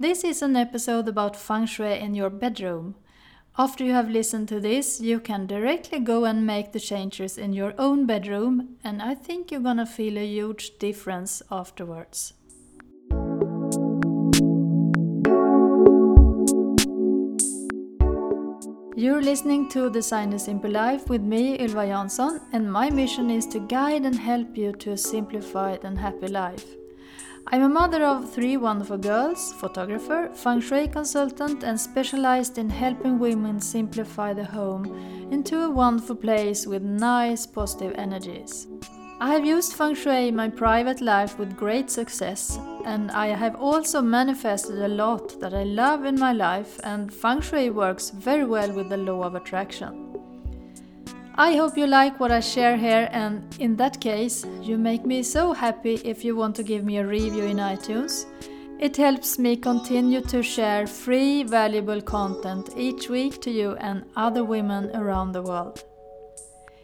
This is an episode about feng shui in your bedroom. After you have listened to this, you can directly go and make the changes in your own bedroom, and I think you're gonna feel a huge difference afterwards. You're listening to Design a Simple Life with me, Ylva Jansson, and my mission is to guide and help you to a simplified and happy life. I'm a mother of three wonderful girls, photographer, feng shui consultant, and specialized in helping women simplify the home into a wonderful place with nice positive energies. I have used feng shui in my private life with great success, and I have also manifested a lot that I love in my life, and feng shui works very well with the law of attraction. I hope you like what I share here, and in that case, you make me so happy if you want to give me a review in iTunes. It helps me continue to share free, valuable content each week to you and other women around the world.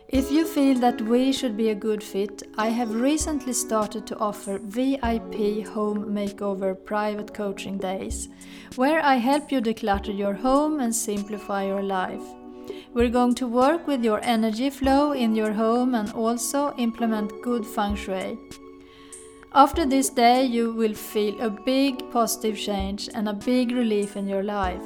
If you feel that we should be a good fit, I have recently started to offer VIP home makeover private coaching days, where I help you declutter your home and simplify your life. We're going to work with your energy flow in your home and also implement good feng shui. After this day, you will feel a big positive change and a big relief in your life.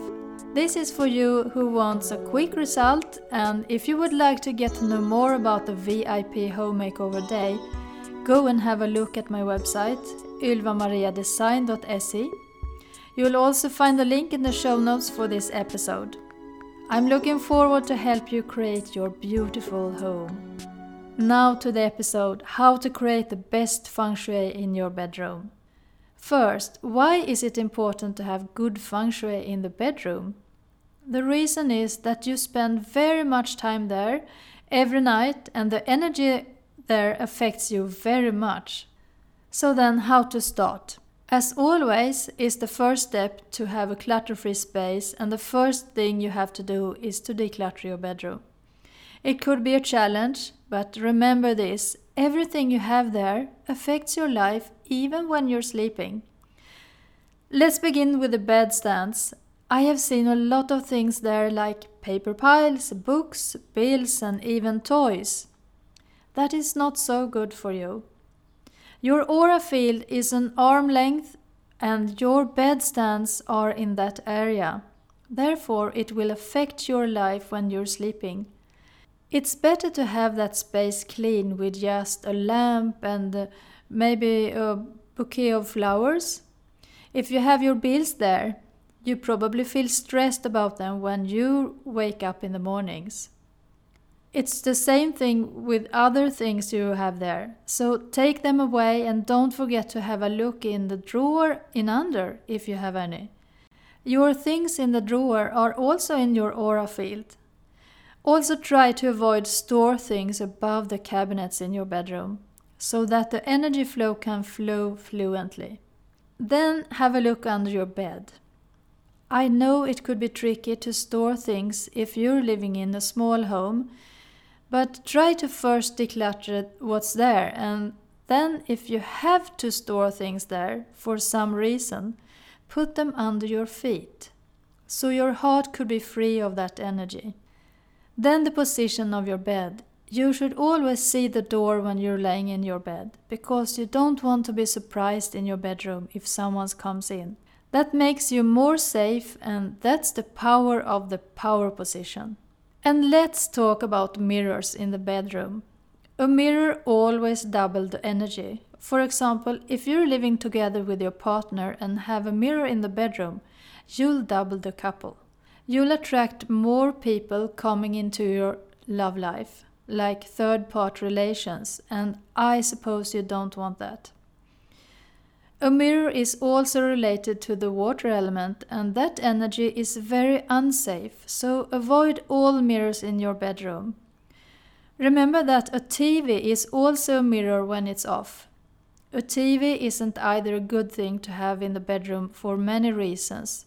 This is for you who wants a quick result, and if you would like to get to know more about the VIP Home Makeover Day, go and have a look at my website, ylvamariadesign.se. You will also find the link in the show notes for this episode. I'm looking forward to help you create your beautiful home. Now to the episode How to create the best feng shui in your bedroom. First, why is it important to have good feng shui in the bedroom? The reason is that you spend very much time there every night and the energy there affects you very much. So then how to start? As always, is the first step to have a clutter-free space and the first thing you have to do is to declutter your bedroom. It could be a challenge, but remember this, everything you have there affects your life even when you're sleeping. Let's begin with the bed stands. I have seen a lot of things there like paper piles, books, bills and even toys. That is not so good for you. Your aura field is an arm length and your bed stands are in that area. Therefore, it will affect your life when you're sleeping. It's better to have that space clean with just a lamp and maybe a bouquet of flowers. If you have your bills there, you probably feel stressed about them when you wake up in the mornings. It's the same thing with other things you have there. So take them away and don't forget to have a look in the drawer in under if you have any. Your things in the drawer are also in your aura field. Also try to avoid store things above the cabinets in your bedroom so that the energy flow can flow fluently. Then have a look under your bed. I know it could be tricky to store things if you're living in a small home but try to first declutter what's there and then if you have to store things there for some reason, put them under your feet. So your heart could be free of that energy. Then the position of your bed. You should always see the door when you're laying in your bed because you don't want to be surprised in your bedroom if someone comes in. That makes you more safe and that's the power of the power position. And let's talk about mirrors in the bedroom. A mirror always double the energy. For example, if you're living together with your partner and have a mirror in the bedroom, you'll double the couple. You'll attract more people coming into your love life, like third part relations, and I suppose you don't want that. A mirror is also related to the water element, and that energy is very unsafe, so avoid all mirrors in your bedroom. Remember that a TV is also a mirror when it's off. A TV isn't either a good thing to have in the bedroom for many reasons.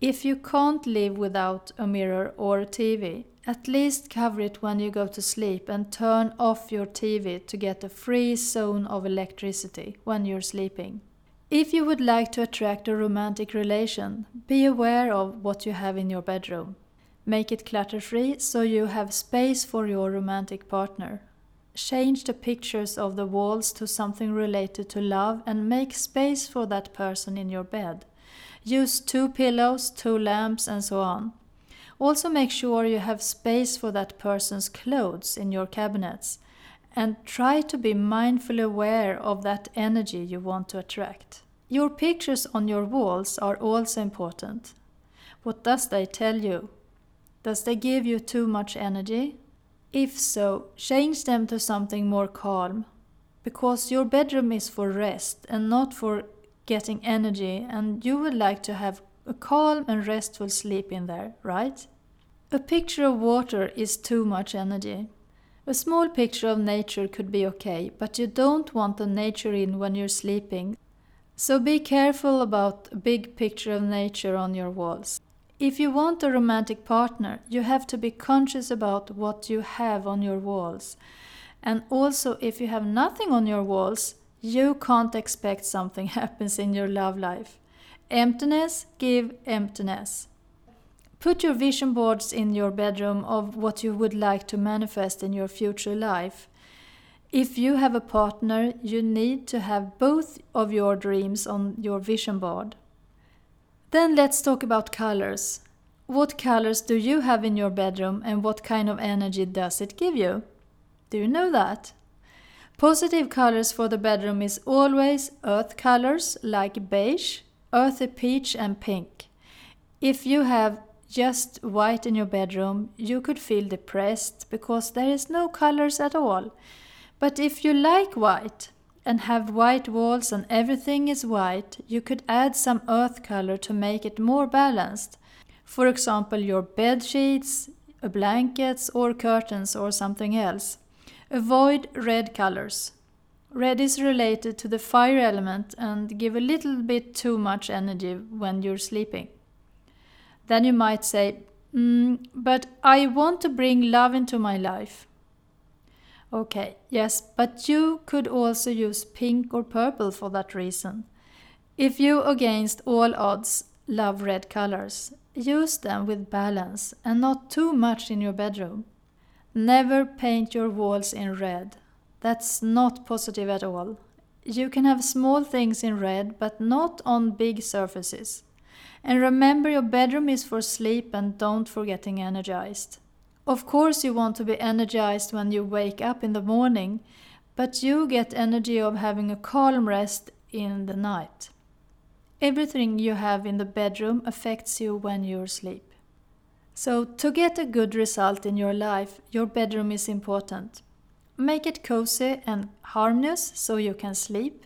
If you can't live without a mirror or a TV, at least cover it when you go to sleep and turn off your TV to get a free zone of electricity when you're sleeping. If you would like to attract a romantic relation, be aware of what you have in your bedroom. Make it clutter free so you have space for your romantic partner. Change the pictures of the walls to something related to love and make space for that person in your bed. Use two pillows, two lamps, and so on. Also, make sure you have space for that person's clothes in your cabinets and try to be mindfully aware of that energy you want to attract. Your pictures on your walls are also important. What does they tell you? Does they give you too much energy? If so, change them to something more calm, because your bedroom is for rest and not for getting energy, and you would like to have a calm and restful sleep in there, right? A picture of water is too much energy. A small picture of nature could be okay, but you don't want the nature in when you're sleeping. So be careful about a big picture of nature on your walls. If you want a romantic partner, you have to be conscious about what you have on your walls. And also, if you have nothing on your walls, you can't expect something happens in your love life. Emptiness give emptiness. Put your vision boards in your bedroom of what you would like to manifest in your future life. If you have a partner, you need to have both of your dreams on your vision board. Then let's talk about colors. What colors do you have in your bedroom and what kind of energy does it give you? Do you know that? Positive colors for the bedroom is always earth colors like beige, earthy peach and pink. If you have just white in your bedroom, you could feel depressed because there is no colors at all. But if you like white and have white walls and everything is white, you could add some earth color to make it more balanced. For example, your bed sheets, blankets or curtains or something else. Avoid red colors. Red is related to the fire element and give a little bit too much energy when you're sleeping. Then you might say, mm, But I want to bring love into my life. Okay, yes, but you could also use pink or purple for that reason. If you, against all odds, love red colors, use them with balance and not too much in your bedroom. Never paint your walls in red. That's not positive at all. You can have small things in red, but not on big surfaces. And remember your bedroom is for sleep and don't for getting energized. Of course, you want to be energized when you wake up in the morning, but you get energy of having a calm rest in the night. Everything you have in the bedroom affects you when you're asleep. So, to get a good result in your life, your bedroom is important. Make it cozy and harmless so you can sleep.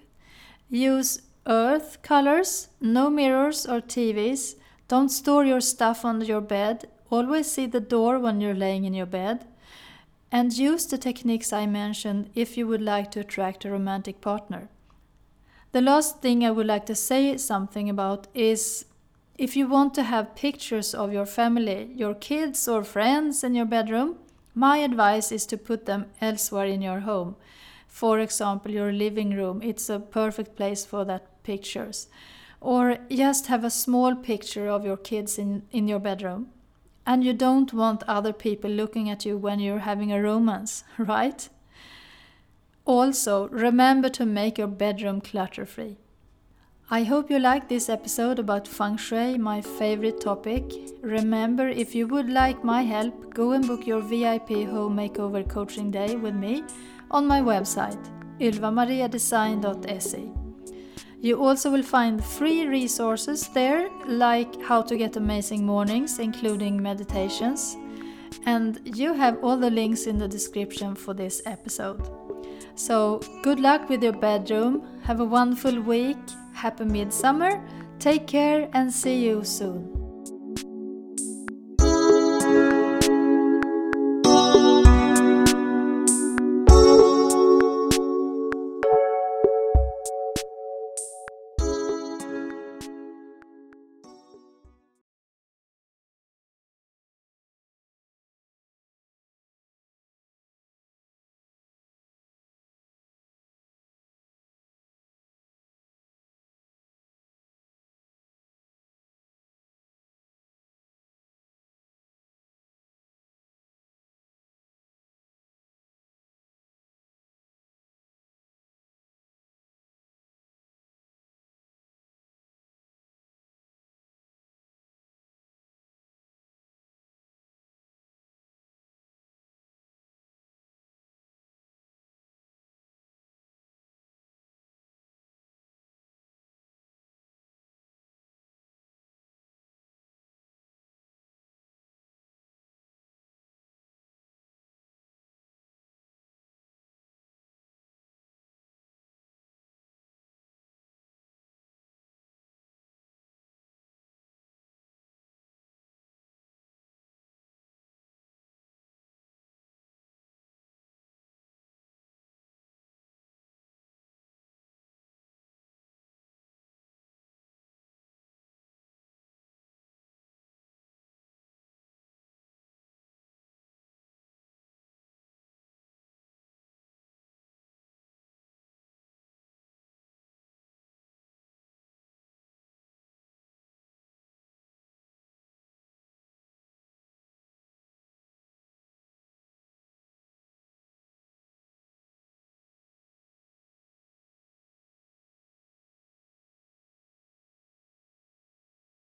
Use earth colors, no mirrors or TVs. Don't store your stuff under your bed. Always see the door when you're laying in your bed. And use the techniques I mentioned if you would like to attract a romantic partner. The last thing I would like to say something about is if you want to have pictures of your family, your kids or friends in your bedroom, my advice is to put them elsewhere in your home. For example, your living room, it's a perfect place for that pictures. Or just have a small picture of your kids in, in your bedroom. And you don't want other people looking at you when you're having a romance, right? Also, remember to make your bedroom clutter free. I hope you liked this episode about feng shui, my favorite topic. Remember, if you would like my help, go and book your VIP home makeover coaching day with me on my website, ylvamariadesign.se. You also will find free resources there, like how to get amazing mornings, including meditations. And you have all the links in the description for this episode. So, good luck with your bedroom. Have a wonderful week. Happy Midsummer. Take care and see you soon.